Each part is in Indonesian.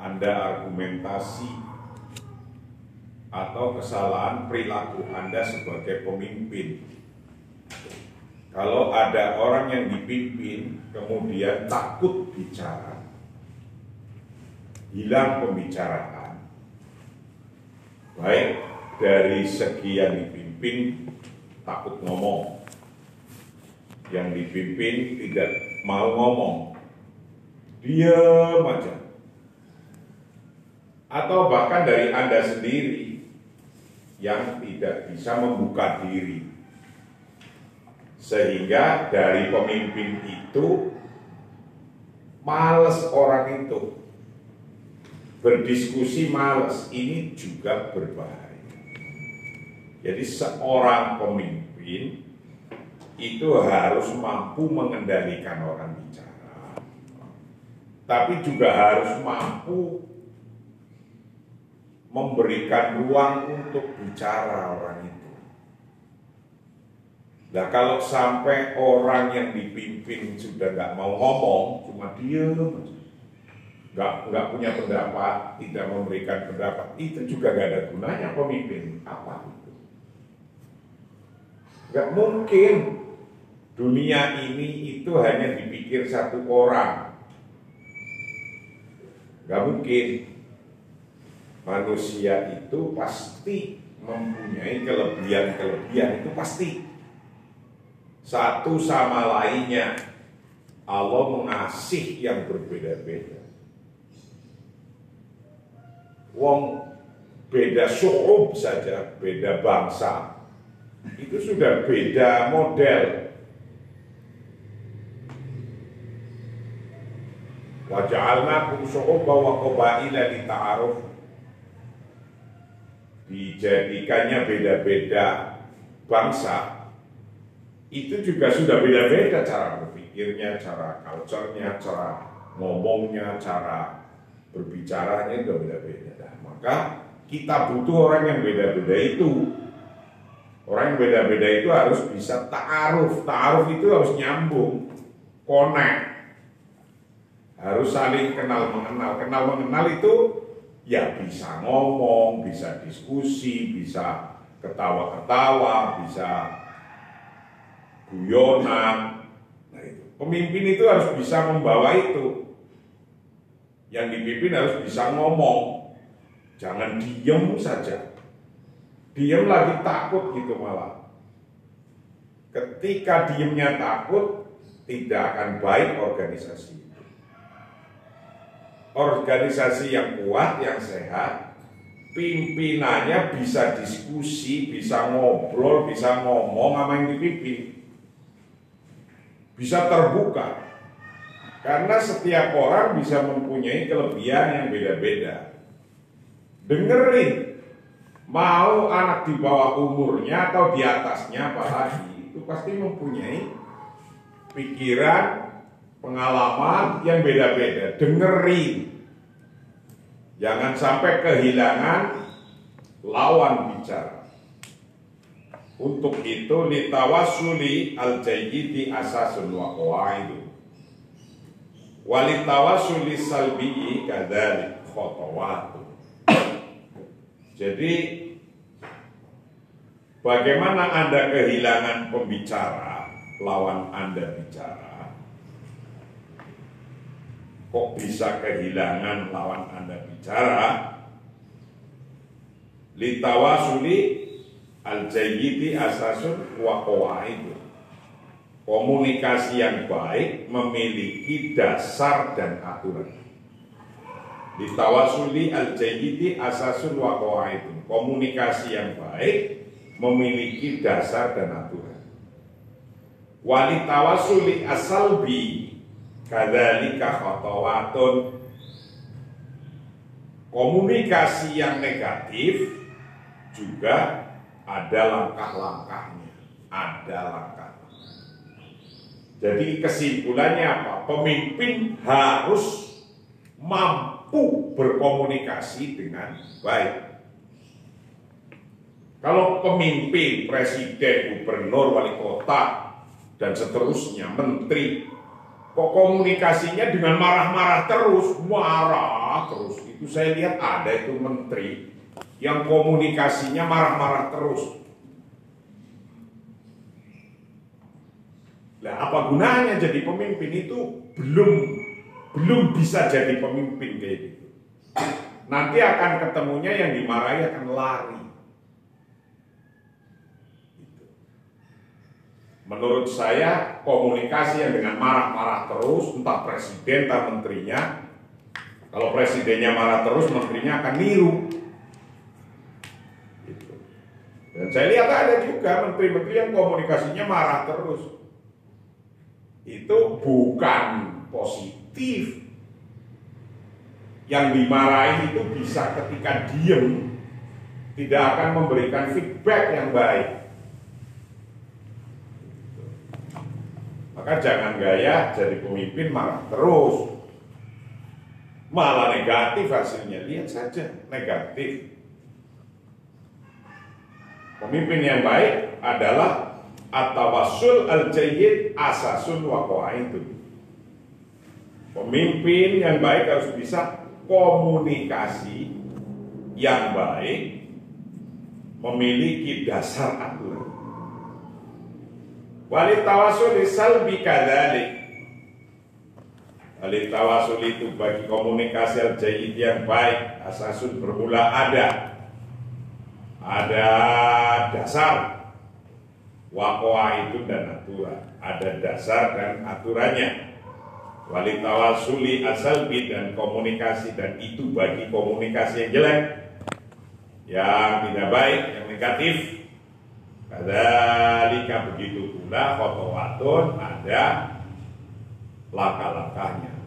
Anda argumentasi atau kesalahan perilaku Anda sebagai pemimpin. Kalau ada orang yang dipimpin kemudian takut bicara, hilang pembicaraan, baik dari segi yang dipimpin takut ngomong, yang dipimpin tidak mau ngomong, diam aja, atau bahkan dari Anda sendiri yang tidak bisa membuka diri. Sehingga dari pemimpin itu males orang itu berdiskusi males ini juga berbahaya. Jadi seorang pemimpin itu harus mampu mengendalikan orang tapi juga harus mampu memberikan ruang untuk bicara orang itu. Nah kalau sampai orang yang dipimpin sudah nggak mau ngomong, cuma diam nggak nggak punya pendapat, tidak memberikan pendapat, itu juga nggak ada gunanya pemimpin apa itu. Nggak mungkin dunia ini itu hanya dipikir satu orang. Nggak mungkin. Manusia itu pasti mempunyai kelebihan-kelebihan itu pasti satu sama lainnya Allah mengasih yang berbeda-beda. Wong beda suhub saja, beda bangsa, itu sudah beda model. Waja'alnakum syu'uba wa qabaila lita'aruf Dijadikannya beda-beda bangsa Itu juga sudah beda-beda cara berpikirnya, cara culture-nya, cara ngomongnya, cara berbicaranya juga beda-beda. Nah, Maka kita butuh orang yang beda-beda itu. Orang yang beda-beda itu harus bisa ta'aruf. Ta'aruf itu harus nyambung Connect harus saling kenal mengenal. Kenal mengenal itu ya bisa ngomong, bisa diskusi, bisa ketawa-ketawa, bisa guyonan. Nah itu. Pemimpin itu harus bisa membawa itu. Yang dipimpin harus bisa ngomong. Jangan diem saja. Diem lagi takut gitu malah. Ketika diemnya takut, tidak akan baik organisasi organisasi yang kuat, yang sehat, pimpinannya bisa diskusi, bisa ngobrol, bisa ngomong sama yang dipimpin. Bisa terbuka. Karena setiap orang bisa mempunyai kelebihan yang beda-beda. Dengerin. Mau anak di bawah umurnya atau di atasnya apalagi, itu pasti mempunyai pikiran, pengalaman yang beda-beda. Dengerin. Jangan sampai kehilangan lawan bicara. Untuk itu litawasuli al jayyidi asasun wa qawaidu. Walitawasuli salbi'i kadzalik khotowatu. Jadi bagaimana Anda kehilangan pembicara lawan Anda bicara? Kok bisa kehilangan lawan Anda bicara? Litawasuli al-jayyidi asasun wa. Komunikasi yang baik memiliki dasar dan aturan. Ditawasuli al-jayyidi asasun wa. Komunikasi yang baik memiliki dasar dan aturan. Walitawasuli asalbi kadzalika khatawatun komunikasi yang negatif juga ada langkah-langkahnya, ada langkah. Jadi kesimpulannya apa? Pemimpin harus mampu berkomunikasi dengan baik. Kalau pemimpin, presiden, gubernur, wali kota, dan seterusnya, menteri, kok komunikasinya dengan marah-marah terus, marah terus. Itu saya lihat ada itu menteri yang komunikasinya marah-marah terus. Nah, apa gunanya jadi pemimpin itu belum belum bisa jadi pemimpin kayak gitu. Nanti akan ketemunya yang dimarahi akan lari. Gitu. Menurut saya komunikasi yang dengan marah-marah terus, entah presiden, entah menterinya, kalau presidennya marah terus, menterinya akan niru. Gitu. Dan saya lihat ada juga menteri-menteri yang komunikasinya marah terus itu bukan positif. Yang dimarahi itu bisa ketika diem tidak akan memberikan feedback yang baik. Maka jangan gaya jadi pemimpin marah terus. Malah negatif hasilnya. Lihat saja negatif. Pemimpin yang baik adalah At-tawassul al-jayyid asasun wa itu. Pemimpin yang baik harus bisa komunikasi yang baik memiliki dasar aturan. Wali tawasul salbi kadalik. Wali tawasul itu bagi komunikasi al-jayyid yang baik asasun bermula ada. Ada dasar Wakoa itu dan aturan Ada dasar dan aturannya Wali tawasuli asalbi dan komunikasi Dan itu bagi komunikasi yang jelek Yang tidak baik, yang negatif Kadalika begitu pula Khotowatun ada Langkah-langkahnya.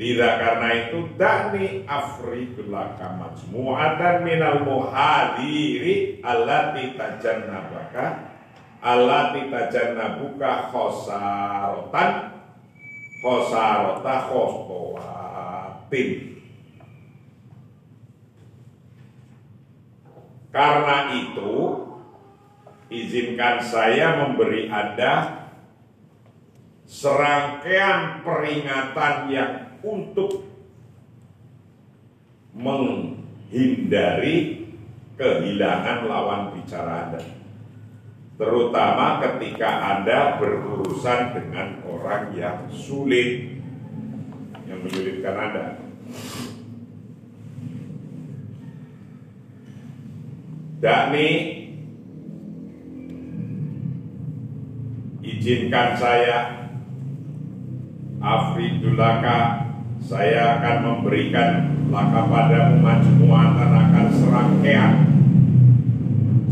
Lida karena itu dani afridulaka majmu'atan minal muhadiri allati tajannabaka allati tajannabuka khosarotan khosarota khostowatin Karena itu izinkan saya memberi Anda serangkaian peringatan yang untuk menghindari kehilangan lawan bicara Anda. Terutama ketika Anda berurusan dengan orang yang sulit, yang menyulitkan Anda. Dakni izinkan saya Afridulaka saya akan memberikan laka padamu majmuatan akan serangkaian.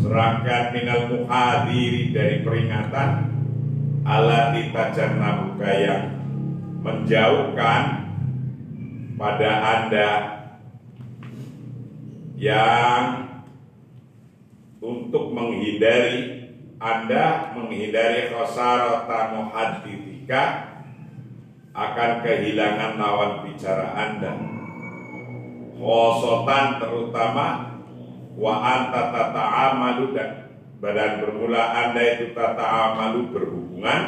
Serangkaian minal muhadiri dari peringatan ala tajan nabuka yang menjauhkan pada anda yang untuk menghindari anda menghindari khosarata muhadithika akan kehilangan lawan bicara Anda. Khosotan terutama wa anta tata'amalu dan badan bermula Anda itu tata'amalu berhubungan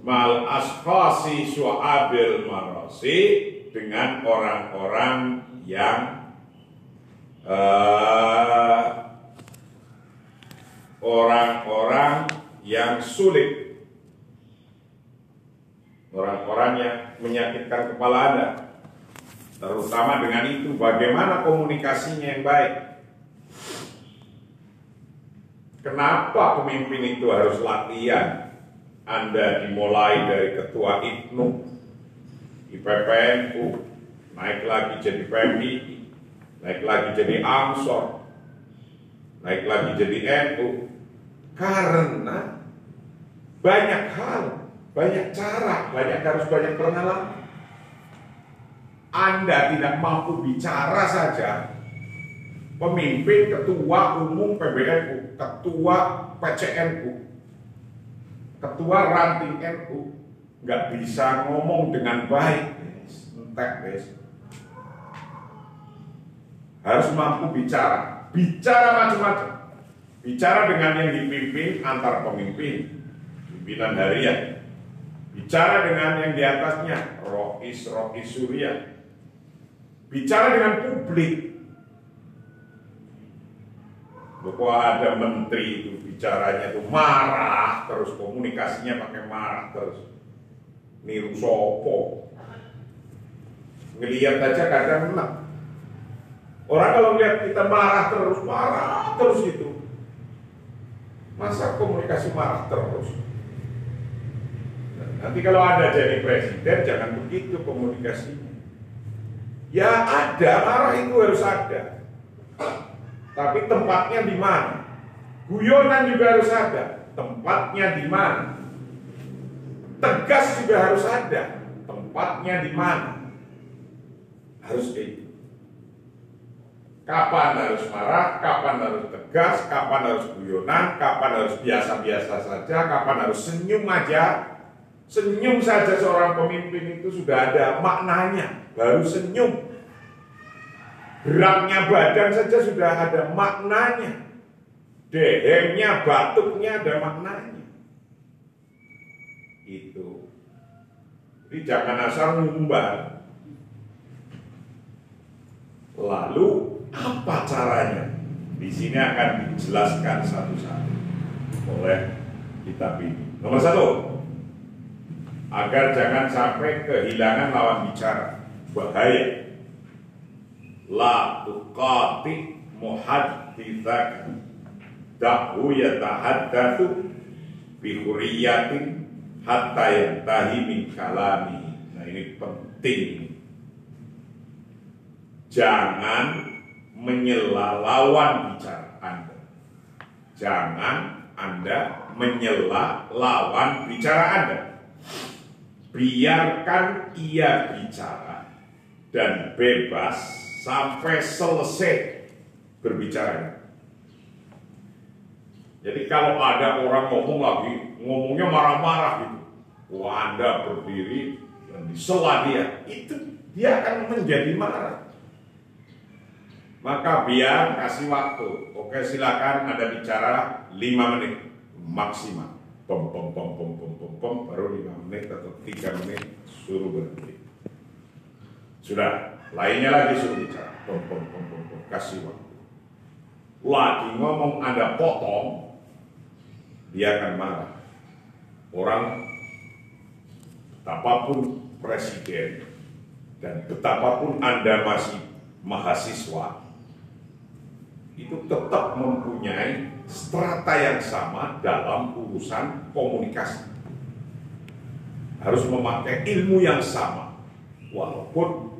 mal asfasi su'abil marasi dengan orang-orang yang uh, orang-orang yang sulit orang-orang yang menyakitkan kepala Anda. Terutama dengan itu, bagaimana komunikasinya yang baik. Kenapa pemimpin itu harus latihan? Anda dimulai dari ketua IPNU, IPPNU, naik lagi jadi PMI, naik lagi jadi AMSOR, naik lagi jadi NU. Karena banyak hal banyak cara, banyak harus banyak pengalaman. Anda tidak mampu bicara saja, pemimpin, ketua umum PBNU, ketua PCNU, ketua ranting NU, nggak bisa ngomong dengan baik, entek guys. Harus mampu bicara, bicara macam-macam. Bicara dengan yang dipimpin antar pemimpin, pimpinan harian, Bicara dengan yang di atasnya, Rois, Rois Surya. Bicara dengan publik. Bahwa ada menteri itu bicaranya itu marah terus, komunikasinya pakai marah terus. Niru sopo. Ngelihat aja kadang enak. Orang kalau lihat kita marah terus, marah terus itu. Masa komunikasi marah terus? Nanti kalau ada jadi presiden, jangan begitu komunikasinya. Ya ada, marah itu harus ada. Tapi tempatnya di mana? Guyonan juga harus ada. Tempatnya di mana? Tegas juga harus ada. Tempatnya di mana? Harus itu. Kapan harus marah, kapan harus tegas, kapan harus guyonan, kapan harus biasa-biasa saja, kapan harus senyum aja, Senyum saja seorang pemimpin itu sudah ada maknanya, baru senyum. Geraknya badan saja sudah ada maknanya. Dehemnya, batuknya ada maknanya. Itu. Jadi jangan asal ngumbar. Lalu apa caranya? Di sini akan dijelaskan satu-satu oleh kitab ini. Nomor satu, agar jangan sampai kehilangan lawan bicara bahaya la tuqati muhadditsak dahu yatahaddatsu bi huriyatin hatta yantahi min kalami nah ini penting jangan menyela lawan bicara Anda jangan Anda menyela lawan bicara Anda biarkan ia bicara dan bebas sampai selesai berbicara. Jadi kalau ada orang ngomong lagi, ngomongnya marah-marah gitu, wah Anda berdiri dan disela dia, itu dia akan menjadi marah. Maka biar kasih waktu. Oke silakan ada bicara 5 menit maksimal. Pom pom pom pom pom pom pom baru lima menit atau tiga menit suruh berhenti. Sudah lainnya lagi suruh bicara. Pom pom pom pom pom kasih waktu. Lagi ngomong anda potong dia akan marah. Orang betapapun presiden dan betapapun anda masih mahasiswa itu tetap mempunyai strata yang sama dalam urusan komunikasi. Harus memakai ilmu yang sama, walaupun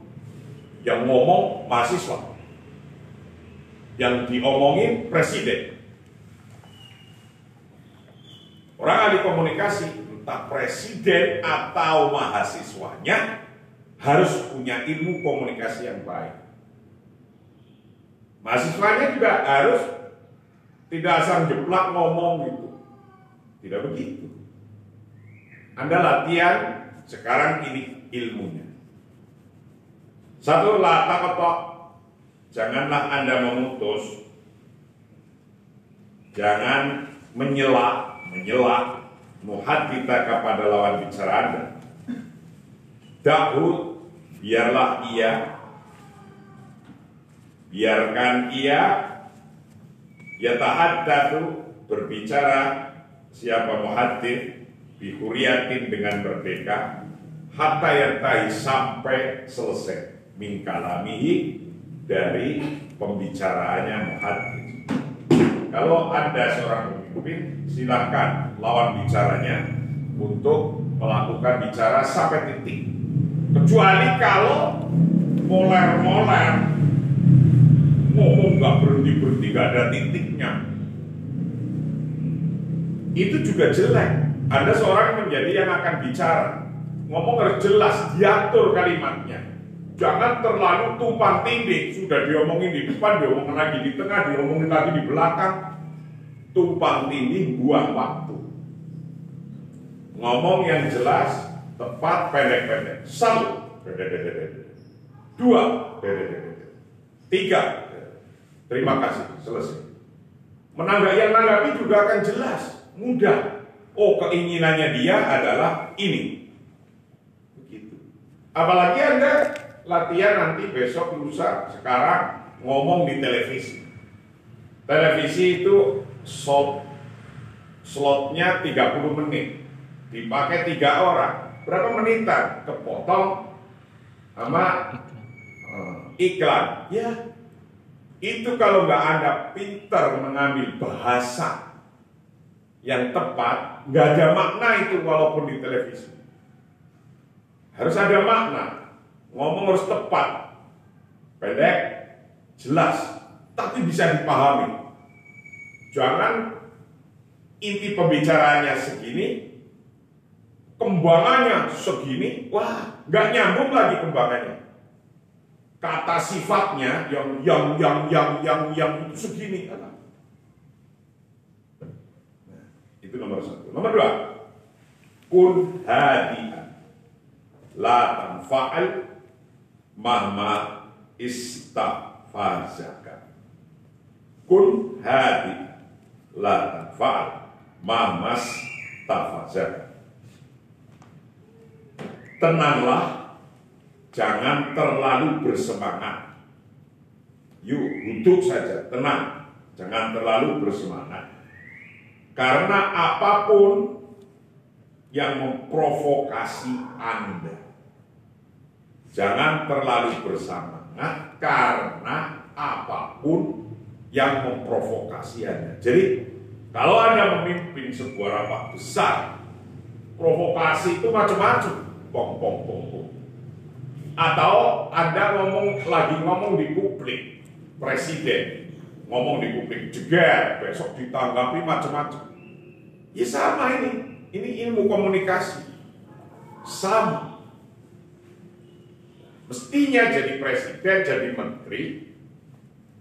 yang ngomong mahasiswa, yang diomongin presiden. Orang ahli komunikasi, entah presiden atau mahasiswanya, harus punya ilmu komunikasi yang baik. Mahasiswanya juga harus tidak asal jeplak ngomong gitu. Tidak begitu. Anda latihan sekarang ini ilmunya. Satu lata ketok. Janganlah Anda memutus. Jangan menyela, menyela muhat kita kepada lawan bicara Anda. Dahul, biarlah ia biarkan ia ya tahaddatu berbicara siapa muhaddith bihuriyatin dengan merdeka hatta yantahi sampai selesai min kalamihi dari pembicaraannya muhaddith. Kalau Anda seorang pemimpin silakan lawan bicaranya untuk melakukan bicara sampai titik. Kecuali kalau moler-moler ngomong nggak berhenti berhenti nggak ada titiknya. Itu juga jelek. Ada seorang menjadi yang akan bicara. Ngomong harus jelas diatur kalimatnya. Jangan terlalu tumpang tindih. Sudah diomongin di depan diomongin lagi di tengah diomongin lagi di belakang. Tumpang tindih buang waktu. Ngomong yang jelas tepat pendek-pendek. Satu. Dua. Tiga Terima kasih, selesai. Menanggapi yang menanggapi juga akan jelas, mudah. Oh keinginannya dia adalah ini. Apalagi Anda latihan nanti besok lusa sekarang ngomong di televisi. Televisi itu slot slotnya 30 menit. Dipakai tiga orang. Berapa menitan? Kepotong sama uh, iklan. Ya, itu kalau nggak Anda pintar mengambil bahasa yang tepat, nggak ada makna itu walaupun di televisi. Harus ada makna. Ngomong harus tepat. Pendek, jelas, tapi bisa dipahami. Jangan inti pembicaraannya segini, kembangannya segini, wah nggak nyambung lagi kembangannya. Kata sifatnya yang yang yang yang yang yang itu segini. Nah, itu nomor satu. Nomor dua, kun hadian la tanfa'al mahma istafazaka. Kun hadian la tanfa'al mamas tafazak. Tenanglah, jangan terlalu bersemangat. Yuk, duduk saja, tenang. Jangan terlalu bersemangat. Karena apa pun yang memprovokasi Anda, jangan terlalu bersemangat karena apa pun yang memprovokasi Anda. Jadi kalau Anda memimpin sebuah rapat besar, provokasi itu macam-macam. Pong, pong, pong, pong. Atau Anda ngomong lagi ngomong di publik, presiden ngomong di publik, jeger, besok ditanggapi macam-macam. Ya sama ini, ini ilmu komunikasi. Sama. Mestinya jadi presiden, jadi menteri,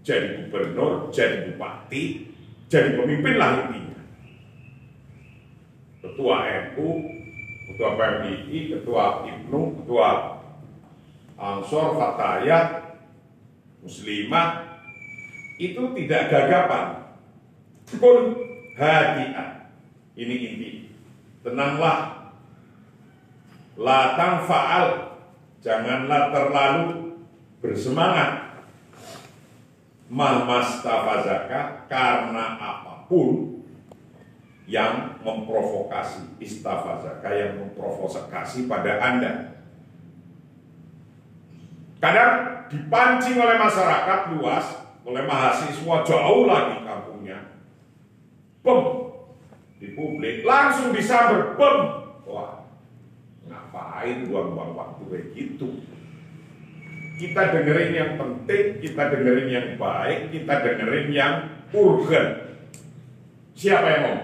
jadi gubernur, jadi bupati, jadi pemimpin lah intinya. Ketua NU, ketua PMII, ketua IBNU, ketua Ansor, Fatayat, Muslimat, itu tidak gagapan. Pun hadiah. Ini inti. Tenanglah. Latang faal. Janganlah terlalu bersemangat mahmastafazaka karena apa pun yang memprovokasi istafazaka yang memprovokasi pada Anda. Kadang dipancing oleh masyarakat luas, oleh mahasiswa jauh lagi kampungnya. Bem di publik langsung disamber bem. Wah, ngapain buang-buang waktu kayak gitu? kita dengerin yang penting, kita dengerin yang baik, kita dengerin yang urgen. Siapa yang mau?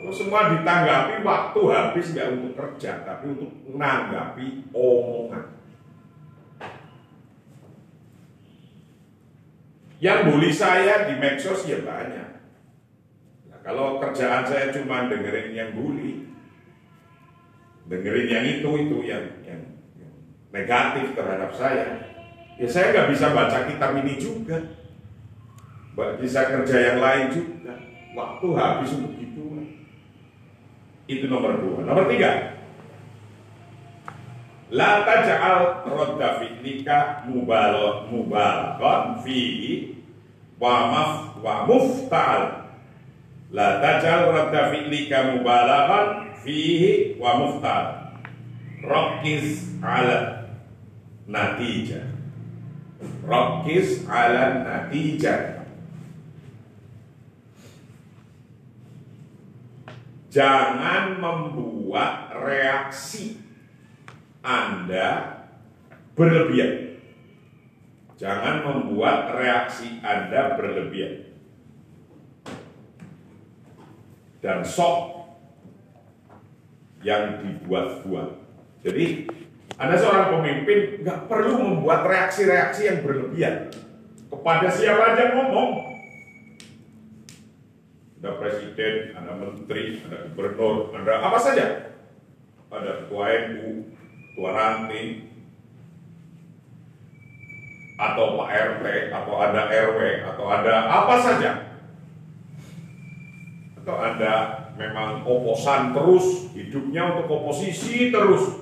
Kalau semua ditanggapi, waktu habis nggak untuk kerja, tapi untuk menanggapi omongan. Yang bully saya di medsos ya banyak. Nah, kalau kerjaan saya cuma dengerin yang bully, dengerin yang itu itu yang yang negatif terhadap saya, ya saya nggak bisa baca kitab ini juga. Bisa kerja yang lain juga. Waktu habis untuk itu. Itu nomor dua. Nomor tiga. La taj'al rodda fi'lika mubalo mubalaghon fi wa maf wa mufta'al. La taj'al rodda fi'lika mubalaghon fihi wa mufta'al. Rakiz ala natijah. Rakiz ala natijah. Jangan membuat reaksi Anda berlebihan. Jangan membuat reaksi Anda berlebihan. Dan sok yang dibuat-buat. Jadi anda seorang pemimpin nggak perlu membuat reaksi-reaksi yang berlebihan kepada siapa aja ngomong. Ada presiden, ada menteri, ada gubernur, ada apa saja. Ada ketua NU, ranting, atau Pak RT, atau ada RW, atau ada apa saja. Atau ada memang oposan terus, hidupnya untuk oposisi terus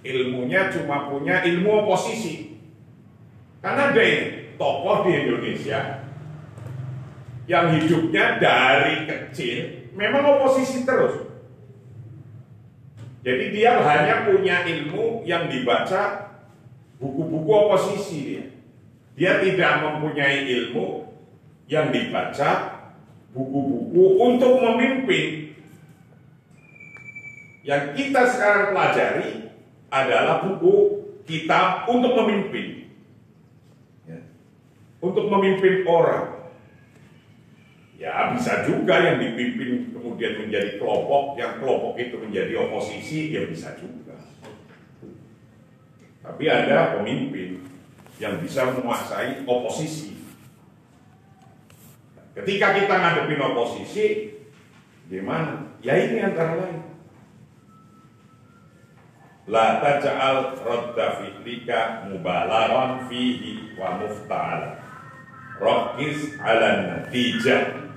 ilmunya cuma punya ilmu oposisi. Karena ada ini, tokoh di Indonesia yang hidupnya dari kecil memang oposisi terus. Jadi dia hanya punya ilmu yang dibaca buku-buku oposisi dia. Dia tidak mempunyai ilmu yang dibaca buku-buku untuk memimpin. Yang kita sekarang pelajari adalah buku kitab untuk memimpin. Ya. Untuk memimpin orang. Ya bisa juga yang dipimpin kemudian menjadi kelompok, yang kelompok itu menjadi oposisi, ya bisa juga. Tapi ada pemimpin yang bisa menguasai oposisi. Ketika kita ngadepin oposisi, gimana? Ya ini antara lain. La taj'al radda fi'lika mubalaran fihi wa mufta'ala. Rokis ala natijah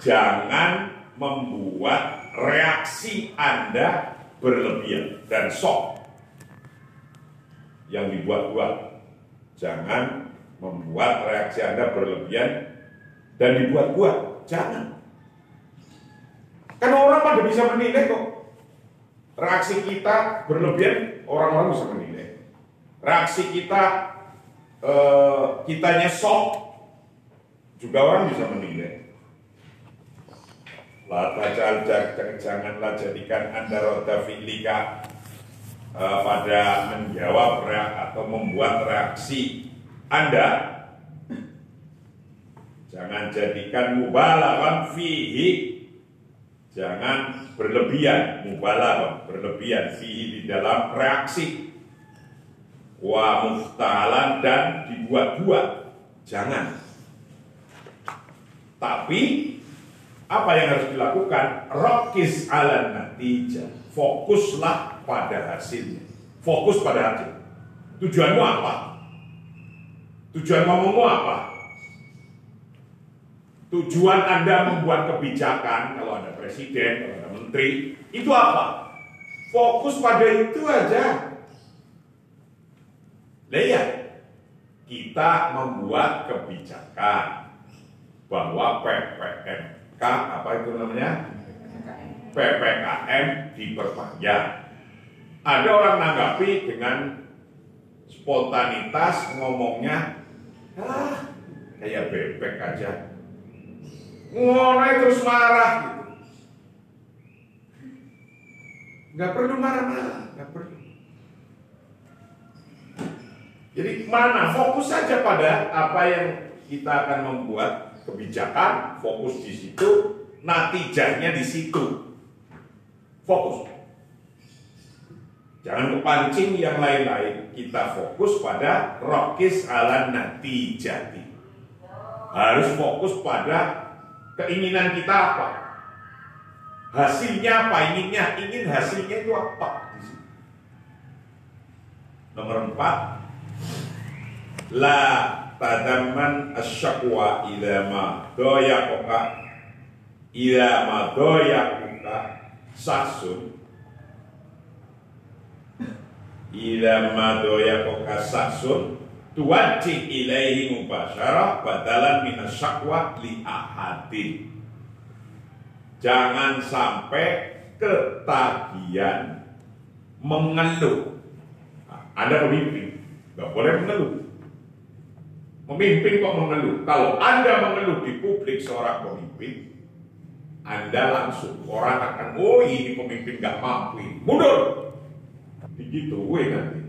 jangan membuat reaksi Anda berlebihan dan sok yang dibuat-buat. Jangan membuat reaksi Anda berlebihan dan dibuat-buat. Jangan. Karena orang pada bisa menilai kok. Reaksi kita berlebihan, orang-orang bisa menilai. Reaksi kita, eh, kitanya sok, juga orang bisa menilai. La tajal janganlah jadikan anda roda fi'lika uh, pada menjawab reak, atau membuat reaksi anda. Jangan jadikan mubalaghah fihi. Jangan berlebihan mubalaghah berlebihan fihi di dalam reaksi. Wa muftalan dan dibuat-buat. Jangan. Tapi apa yang harus dilakukan? Rokis ala natijah. Fokuslah pada hasilnya. Fokus pada hasil. Tujuanmu apa? Tujuan ngomongmu apa? Tujuan Anda membuat kebijakan, kalau ada presiden, kalau ada menteri, itu apa? Fokus pada itu aja. Lihat, kita membuat kebijakan bahwa PPM K apa itu namanya PPKM diperpanjang. Ada orang nanggapi dengan spontanitas ngomongnya, ah kayak bebek aja. Ngomongnya terus marah gitu. Gak perlu marah-marah, gak perlu. Jadi mana fokus saja pada apa yang kita akan membuat kebijakan, fokus di situ, natijahnya di situ. Fokus. Jangan kepancing yang lain-lain. Kita fokus pada rokis ala natijati. Harus fokus pada keinginan kita apa. Hasilnya apa? Inginnya, ingin hasilnya itu apa? Nomor empat, la tadaman asyakwa ila ma doyakoka ila ma doyakoka sasun. Ila ma doyakoka sasun. Tuwaji ilaihi mubasyarah badalan minas syakwa li ahadin jangan sampai ketagihan mengeluh. Ada pemimpin nggak boleh mengeluh Memimpin kok mengeluh. Kalau Anda mengeluh di publik seorang pemimpin, Anda langsung orang akan, oh ini pemimpin gak mampu, mundur. Begitu, gue nanti.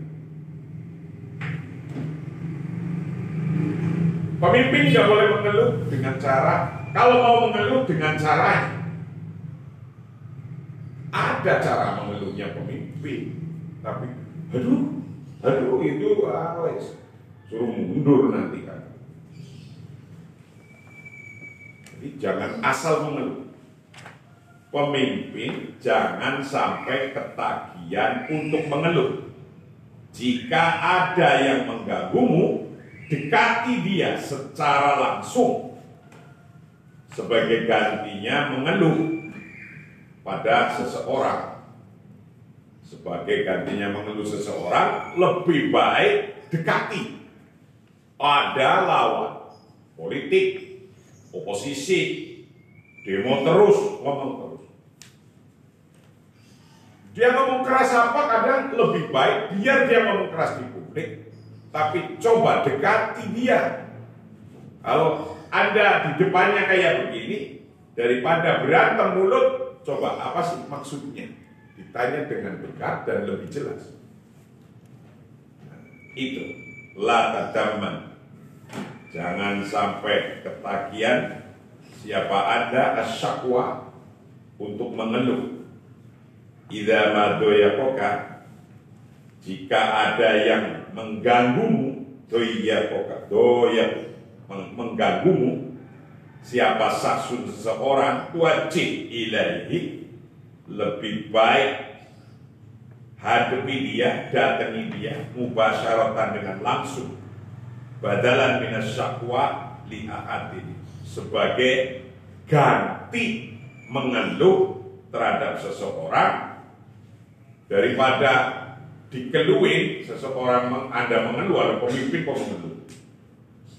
Pemimpin gak boleh mengeluh dengan cara, kalau mau mengeluh dengan cara ada cara mengeluhnya pemimpin, tapi aduh, aduh itu ah, suruh mundur nanti kan. Jadi jangan asal mengeluh. Pemimpin jangan sampai ketagihan untuk mengeluh. Jika ada yang mengganggumu, dekati dia secara langsung. Sebagai gantinya mengeluh pada seseorang sebagai gantinya mengeluh seseorang lebih baik dekati ada lawan politik oposisi demo terus ngomong terus. Dia ngomong keras apa kadang lebih baik biar dia ngomong keras di publik tapi coba dekati dia. Kalau anda di depannya kayak begini daripada berantem mulut coba apa sih maksudnya? Ditanya dengan dekat dan lebih jelas. Nah, itu. La tadaman jangan sampai ketagihan siapa ada asyakwa untuk mengeluh idza madoyakoka jika ada yang mengganggumu doyakoka doya mengganggumu siapa saksun seseorang wajib ilahi lebih baik hadapi dia, datangi dia, mubasyaratan dengan langsung. Badalan minas syakwa li ahadin. Sebagai ganti mengeluh terhadap seseorang daripada dikeluhin seseorang Anda mengeluh ada pemimpin kok mengeluh.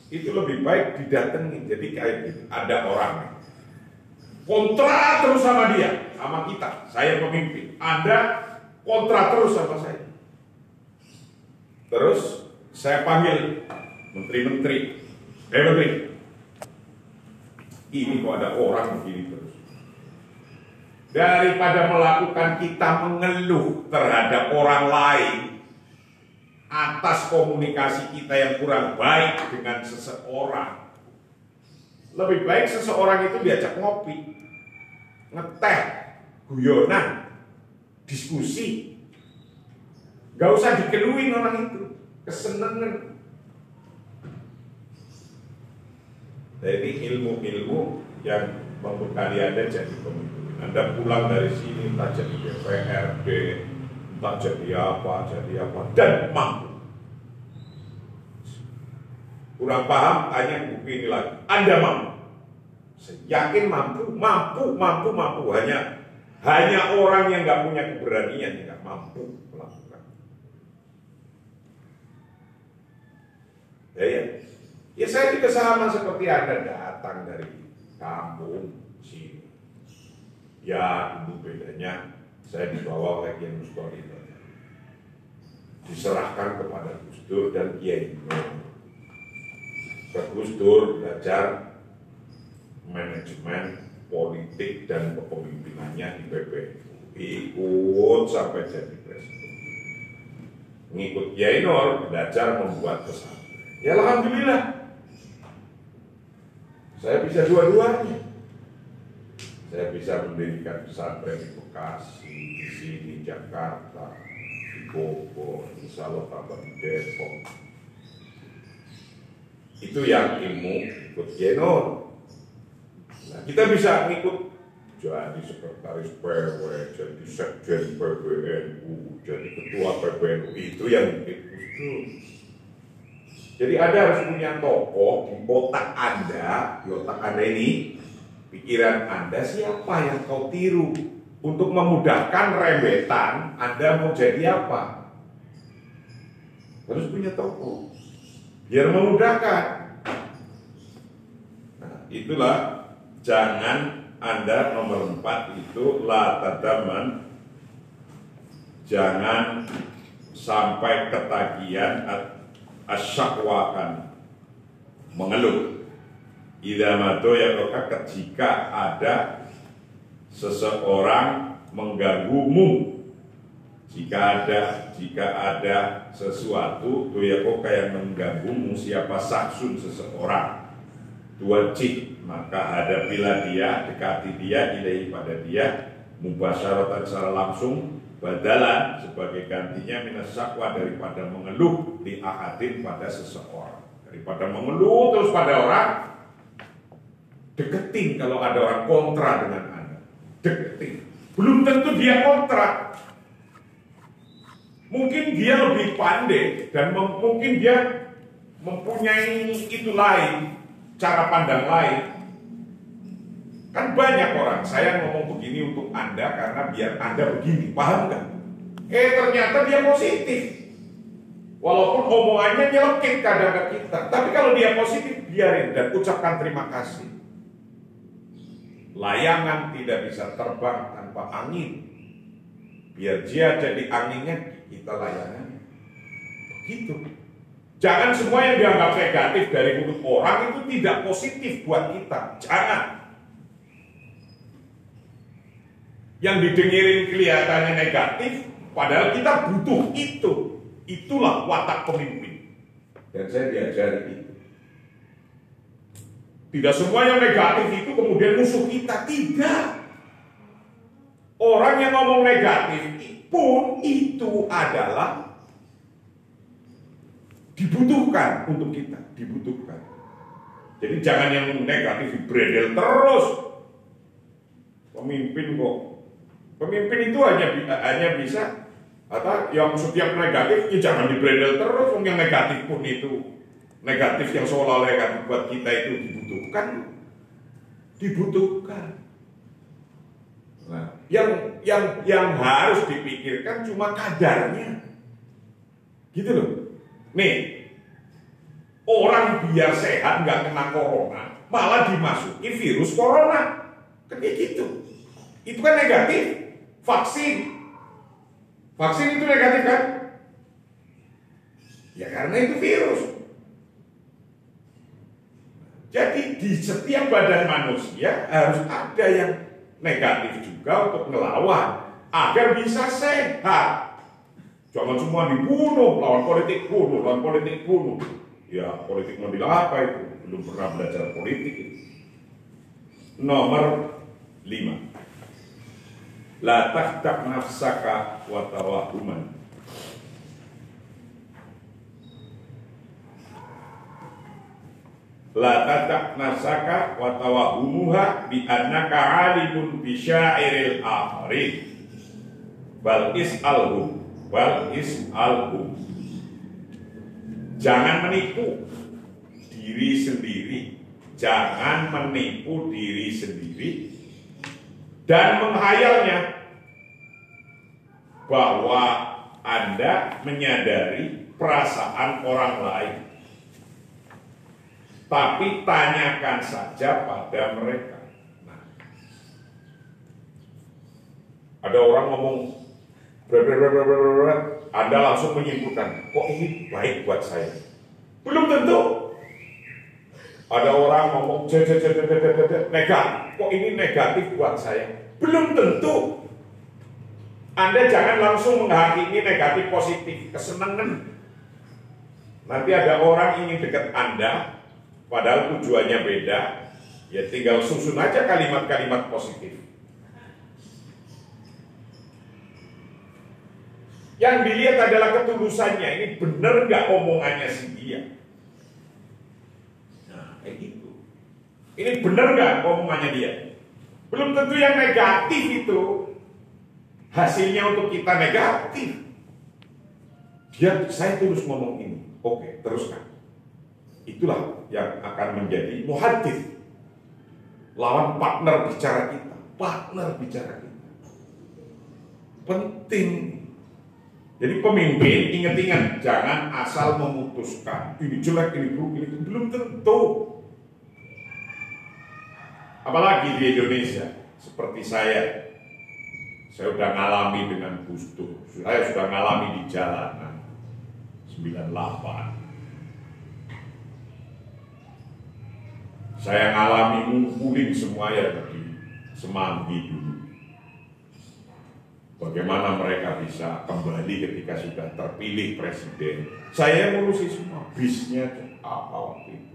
Itu lebih baik didatangi. Jadi kayak gitu, ada orang kontra terus sama dia, sama kita. Saya pemimpin. Anda kontra terus sama saya. Terus saya panggil menteri-menteri, eh menteri, ini kok ada orang begini terus. Daripada melakukan kita mengeluh terhadap orang lain atas komunikasi kita yang kurang baik dengan seseorang, lebih baik seseorang itu diajak ngopi, ngeteh, guyonan, diskusi. Gak usah dikeluhin orang itu, kesenangan. Jadi ilmu-ilmu yang membekali Anda jadi pemimpin. Anda pulang dari sini entah jadi DPRD, entah jadi apa, jadi apa, dan mampu. Kurang paham, tanya buku ini lagi. Anda mampu. Yakin mampu, mampu, mampu, mampu. Hanya hanya orang yang nggak punya keberanian nggak mampu melakukan. Ya, ya. Ya saya juga sama seperti Anda datang dari kampung sini. Ya itu bedanya saya dibawa oleh Kiai Mustori diserahkan kepada Gus Dur dan Kiai Ke Gus Dur belajar manajemen politik dan kepemimpinannya di PPNU ikut sampai jadi presiden. Ngikut Kiai Nur belajar membuat pesantren. Ya Alhamdulillah saya bisa dua-duanya. Saya bisa mendirikan pesantren di Bekasi di sini Jakarta di Bogor Allah tambah di Depok. Itu yang ilmu ikut Nur Nah, kita bisa ngikut jadi sekretaris PW, jadi sekjen PBNU, jadi ketua PBNU itu yang itu. Jadi Anda harus punya tokoh di otak Anda, di otak Anda ini, pikiran Anda siapa yang kau tiru untuk memudahkan rembetan Anda mau jadi apa? Harus punya tokoh biar memudahkan. Nah, itulah jangan Anda nomor empat itu la tadaman jangan sampai ketagihan asyakwa akan mengeluh idamato ya jika ada seseorang mengganggumu. Jika ada jika ada sesuatu doyakoka yang mengganggumu? Siapa saksun seseorang? Dua cik maka hadapilah dia, dekati dia, ilahi pada dia, mubasyaratan secara langsung, badalan sebagai gantinya minas sakwa daripada mengeluh di ahadin pada seseorang. Daripada mengeluh terus pada orang, deketin kalau ada orang kontra dengan Anda. Deketin. Belum tentu dia kontra. Mungkin dia lebih pandai dan mungkin dia mempunyai itu lain, cara pandang lain. Kan banyak orang, saya ngomong begini untuk Anda karena biar Anda begini, paham nggak? Eh ternyata dia positif. Walaupun omongannya nyelekit kadang ke kita. Tapi kalau dia positif, biarin dan ucapkan terima kasih. Layangan tidak bisa terbang tanpa angin. Biar dia jadi anginnya, kita layangannya. Begitu. Jangan semua yang dianggap negatif dari mulut orang itu tidak positif buat kita. Jangan. Yang didengerin kelihatannya negatif, padahal kita butuh itu. Itulah watak pemimpin. Dan saya diajari itu. Tidak semua yang negatif itu kemudian musuh kita. Tidak. Orang yang ngomong negatif pun itu adalah dibutuhkan untuk kita, dibutuhkan. Jadi jangan yang negatif beredel terus. Pemimpin kok. Pemimpin itu hanya hanya bisa atau yang setiap negatif ya jangan dibredel terus. Yang negatif pun itu negatif yang seolah-olah negatif buat kita itu dibutuhkan. Dibutuhkan. Nah, yang yang yang harus dipikirkan cuma kadarnya. Gitu loh. Nih, orang biar sehat nggak kena corona, malah dimasuki virus corona. Kan kayak gitu. Itu kan negatif. Vaksin. Vaksin itu negatif kan? Ya karena itu virus. Jadi di setiap badan manusia harus ada yang negatif juga untuk melawan agar bisa sehat. Jangan semua dibunuh, lawan politik bunuh, lawan politik bunuh. Ya, politik model apa itu? Belum pernah belajar politik. Nomor lima. La tahtak nafsaka wa tawahuman. La tatak nafsaka wa tawahumuha bi annaka alimun bi syairil akharin. Bal is'alhum wal is alhum. Jangan menipu diri sendiri. Jangan menipu diri sendiri dan menghayalnya bahwa Anda menyadari perasaan orang lain. Tapi tanyakan saja pada mereka. Nah, ada orang ngomong anda langsung menyimpulkan, kok ini baik buat saya? Belum tentu. Ada orang ngomong, negatif, kok ini negatif buat saya? Belum tentu. Anda jangan langsung menghakimi negatif positif, kesenangan. Nanti ada orang ingin dekat Anda, padahal tujuannya beda, ya tinggal susun aja kalimat-kalimat positif. Yang dilihat adalah ketulusannya. Ini benar nggak omongannya si dia? Nah, kayak gitu. Ini benar nggak omongannya dia? Belum tentu yang negatif itu hasilnya untuk kita negatif. Dia, saya tulus ngomong ini. Oke, teruskan. Itulah yang akan menjadi muhadif. Lawan partner bicara kita. Partner bicara kita. Penting jadi pemimpin ingat-ingat jangan asal memutuskan ini jelek, ini buruk, ini belum tentu. Apalagi di Indonesia seperti saya, saya sudah ngalami dengan Gusto, saya sudah ngalami di jalanan 98. Saya ngalami ngumpulin semua ya di Semanggi dulu Bagaimana mereka bisa kembali ketika sudah terpilih presiden. Saya ngurusi semua bisnya apa waktu itu.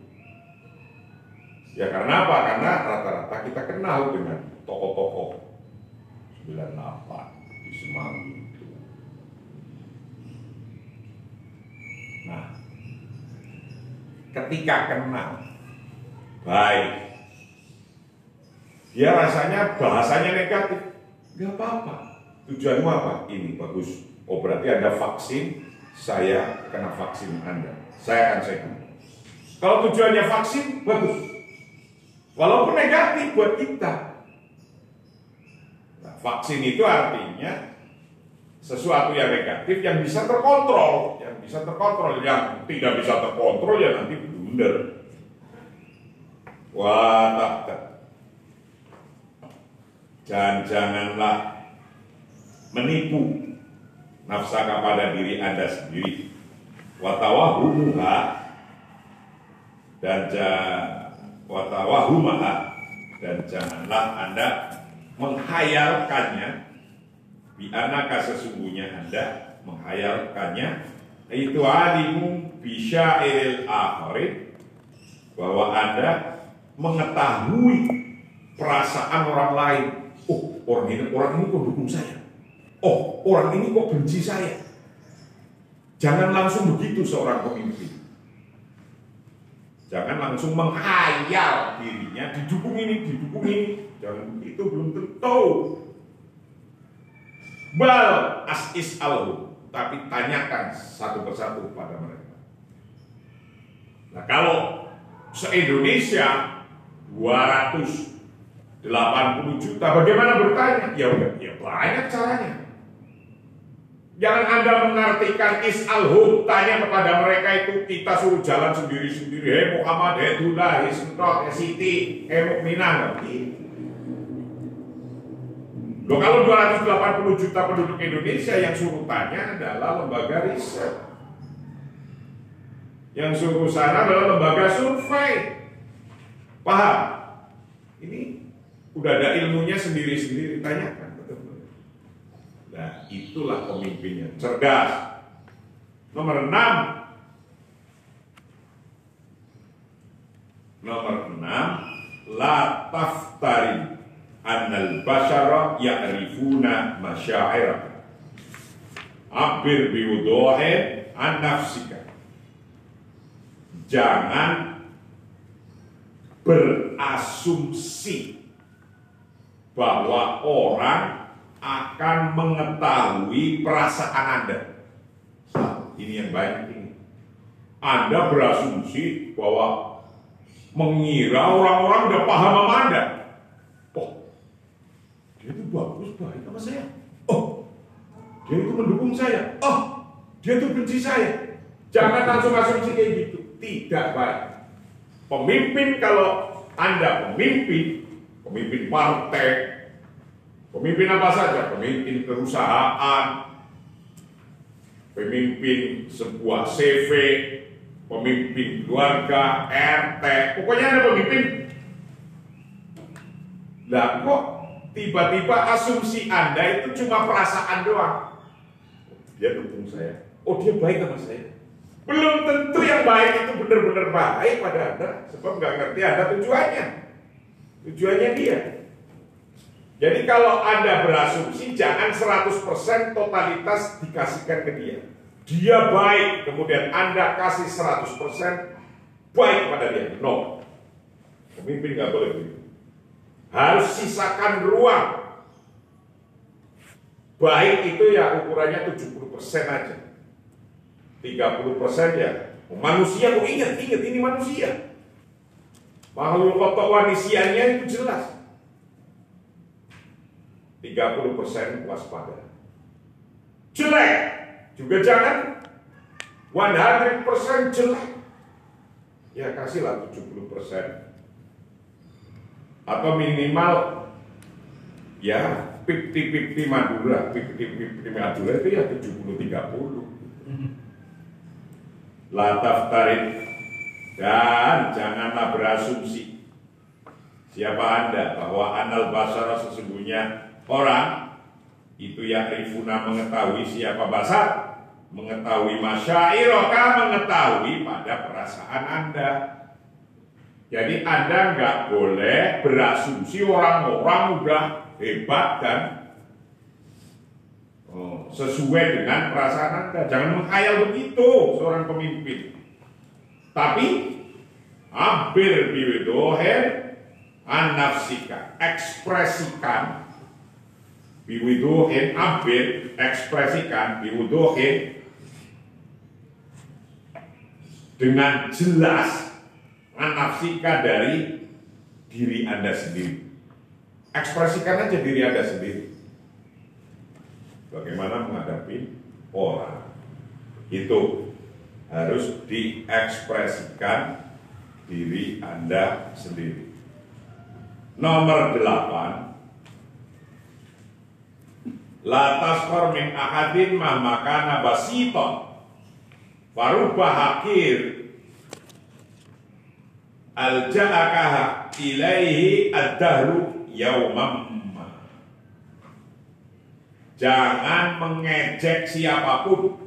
Ya karena apa? Karena rata-rata kita kenal dengan tokoh-tokoh 98 di Semanggi itu. Nah, ketika kenal, baik, dia rasanya bahasanya negatif, nggak apa-apa Tujuanmu apa? Ini bagus. Oh berarti ada vaksin, saya kena vaksin Anda. Saya akan sehat. Kalau tujuannya vaksin, bagus. Walaupun negatif buat kita. Nah, vaksin itu artinya sesuatu yang negatif yang bisa terkontrol, yang bisa terkontrol, yang tidak bisa terkontrol ya nanti blunder. Wah, tak, Dan janganlah menipu nafsaka pada diri Anda sendiri. Watawahumuha dan watawahumaha dan janganlah Anda menghayalkannya Bi'anaka sesungguhnya Anda menghayalkannya itu alimu bisyairil akhirin bahwa Anda mengetahui perasaan orang lain. Oh, orang ini orang ini kok dukung saya. Oh, orang ini kok benci saya. Jangan langsung begitu seorang pemimpin. Jangan langsung menghayal dirinya didukung ini, didukung ini. Jangan itu belum tentu. Bal asis alhu, tapi tanyakan satu persatu pada mereka. Nah kalau se-Indonesia 280 juta, bagaimana bertanya? Ya udah, ya banyak caranya. Jangan Anda mengartikan is alhu, tanya kepada mereka itu kita suruh jalan sendiri-sendiri. Hei Muhammad, hei Dullah, hei Sentot, hei Siti, hei Mukminah. Loh kalau 280 juta penduduk Indonesia yang suruh tanya adalah lembaga riset. Yang suruh sana adalah lembaga survei. Paham? Ini udah ada ilmunya sendiri-sendiri tanyakan. Nah, itulah pemimpin yang cerdas. Nomor 6 Nomor 6 La taftari annal bashara ya'rifuna masyairaka abir biwuduhin an nafsika. Jangan berasumsi bahwa orang akan mengetahui perasaan Anda. Ini yang ini. Anda berasumsi bahwa mengira orang-orang udah paham sama Anda. Dia itu bagus baik sama saya. Oh dia itu mendukung saya. Oh dia itu benci saya. Jangan langsung asumsi kayak gitu. Tidak baik. Pemimpin kalau anda pemimpin pemimpin partai pemimpin apa saja pemimpin perusahaan pemimpin sebuah CV pemimpin keluarga RT pokoknya ada pemimpin lah kok tiba-tiba asumsi Anda itu cuma perasaan doang. Dia dukung saya. Oh dia baik sama saya. Belum tentu yang baik itu benar-benar baik pada Anda. Sebab nggak ngerti Anda tujuannya. Tujuannya dia. Jadi kalau Anda berasumsi jangan 100% totalitas dikasihkan ke dia. Dia baik, kemudian Anda kasih 100% baik pada dia. No. Pemimpin nggak boleh begitu harus sisakan ruang. Baik itu ya ukurannya 70% aja. 30% ya. Manusia kok ingat, ingat ini manusia. Makhluk kotok wanisiannya itu jelas. 30% waspada. Jelek. Juga jangan 100% jelek. Ya kasihlah 70% atau minimal ya 50-50 Madura, 50-50 Madura itu ya 70-30. Lataf tarik dan janganlah berasumsi siapa anda bahwa anal basara sesungguhnya orang itu yang rifuna mengetahui siapa basar mengetahui masyairoka mengetahui pada perasaan anda jadi Anda nggak boleh berasumsi orang-orang udah hebat dan oh, sesuai dengan perasaan Anda. Jangan menghayal begitu seorang pemimpin. Tapi hampir biwidohen anafsika ekspresikan biwidohen hampir ekspresikan biwidohen dengan jelas anafsika dari diri Anda sendiri. Ekspresikan aja diri Anda sendiri. bagaimana menghadapi orang. Itu harus diekspresikan diri Anda sendiri. Nomor delapan, Latas min ahadin ma makana basiton Farubah hakir Al-ja'akaha ilaihi ad-dahru yaumam. Jangan mengejek siapa pun.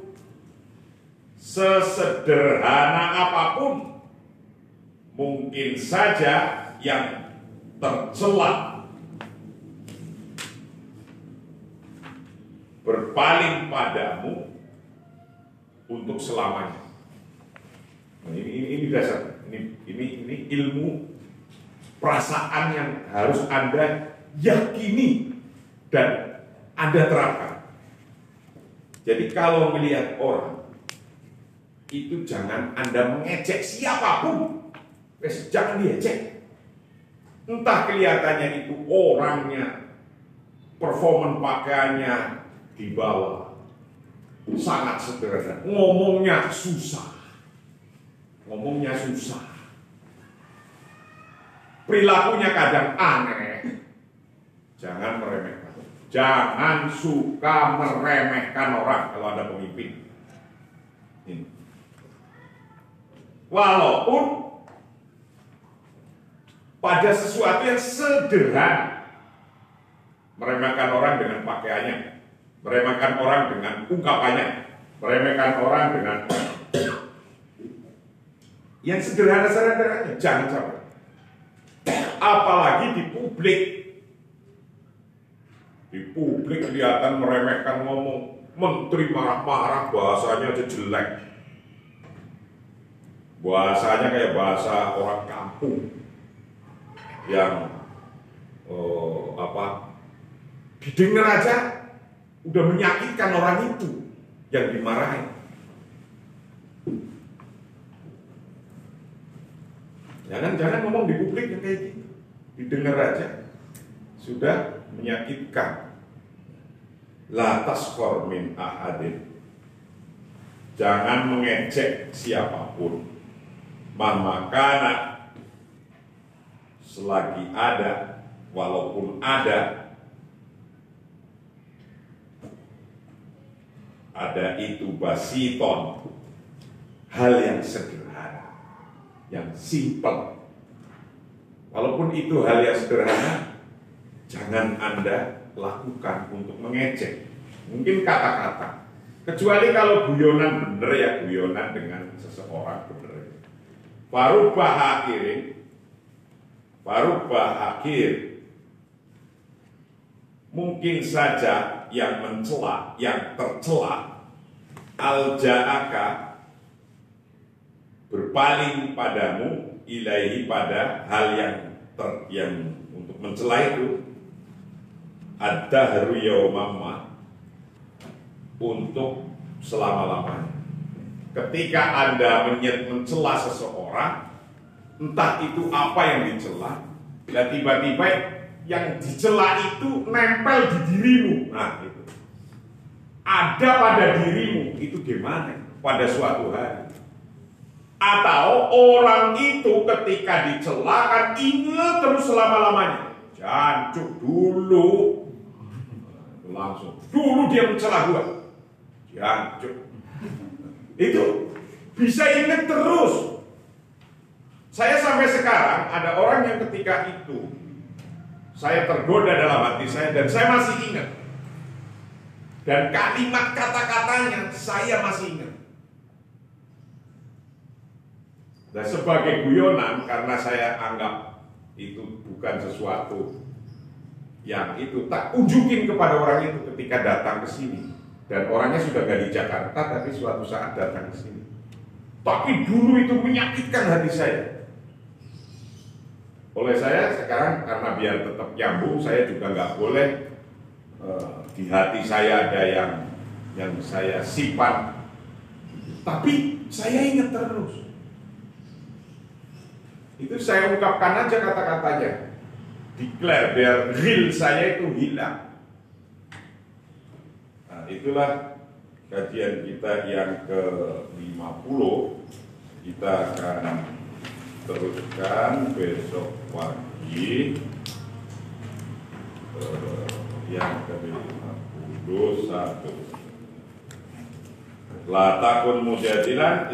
Sesederhana apa pun. Mungkin saja yang tercela berpaling padamu untuk selamanya. Nah, ini, ini, ini dasar, ini, ini, ini ilmu perasaan yang harus Anda yakini dan Anda terapkan. Jadi kalau melihat orang, itu jangan Anda mengecek siapa pun. jangan diecek. Entah kelihatannya itu orangnya, performan pakaiannya, di bawah. Sangat sederhana. Ngomongnya susah. Ngomongnya susah. Perilakunya kadang aneh. Jangan meremehkan. Jangan suka meremehkan orang kalau ada pemimpin. Ini. Walaupun pada sesuatu yang sederhana meremehkan orang dengan pakaiannya meremehkan orang dengan ungkapannya, meremehkan orang dengan yang sederhana-sederhana, jangan sampai. Apalagi di publik. Di publik kelihatan meremehkan ngomong, menteri marah-marah bahasanya aja jelek. Bahasanya kayak bahasa orang kampung yang oh, apa didengar aja udah menyakitkan orang itu yang dimarahin. Jangan-jangan ngomong di publik yang kayak gitu. Didengar aja. Sudah menyakitkan. Latas kormin ahadin. Jangan mengecek siapa pun. Mamakana selagi ada, walaupun ada ada itu basiton. Hal yang sederhana yang simpel. Walaupun itu hal yang sederhana jangan anda lakukan untuk mengecek. Mungkin kata-kata. Kecuali kalau guyonan bener ya guyonan dengan seseorang bener baru bahakirin baru bahakir mungkin saja yang mencela, yang tercela, al-ja'aka berpaling padamu ilahi pada hal yang ter, yang untuk mencela itu ada yaumamma untuk selama-lamanya. Ketika Anda menyet mencela seseorang, entah itu apa yang dicela, bila tiba-tiba yang dicela itu nempel di dirimu. Nah, itu. Ada pada dirimu, itu gimana? Pada suatu hari. Atau orang itu ketika dicela kan ingat terus selama-lamanya. Jancuk dulu. Langsung. Dulu dia mencela gua. Jancuk. Itu bisa ingat terus. Saya sampai sekarang ada orang yang ketika itu saya tergoda dalam hati saya dan saya masih ingat. Dan kalimat kata-katanya saya masih ingat. Dan sebagai guyonan karena saya anggap itu bukan sesuatu yang itu tak unjukin kepada orang itu ketika datang ke sini dan orangnya sudah gak di Jakarta tapi suatu saat datang ke sini. Tapi dulu itu menyakitkan hati saya oleh saya sekarang karena biar tetap nyambung saya juga nggak boleh uh, di hati saya ada yang yang saya simpan. Tapi saya ingat terus. Itu saya ungkapkan aja kata-katanya. Declare biar real saya itu hilang. Nah, itulah kajian kita yang ke-50. Kita akan teruskan besok pagi. Eh, yang ke-51. La takun mujadilan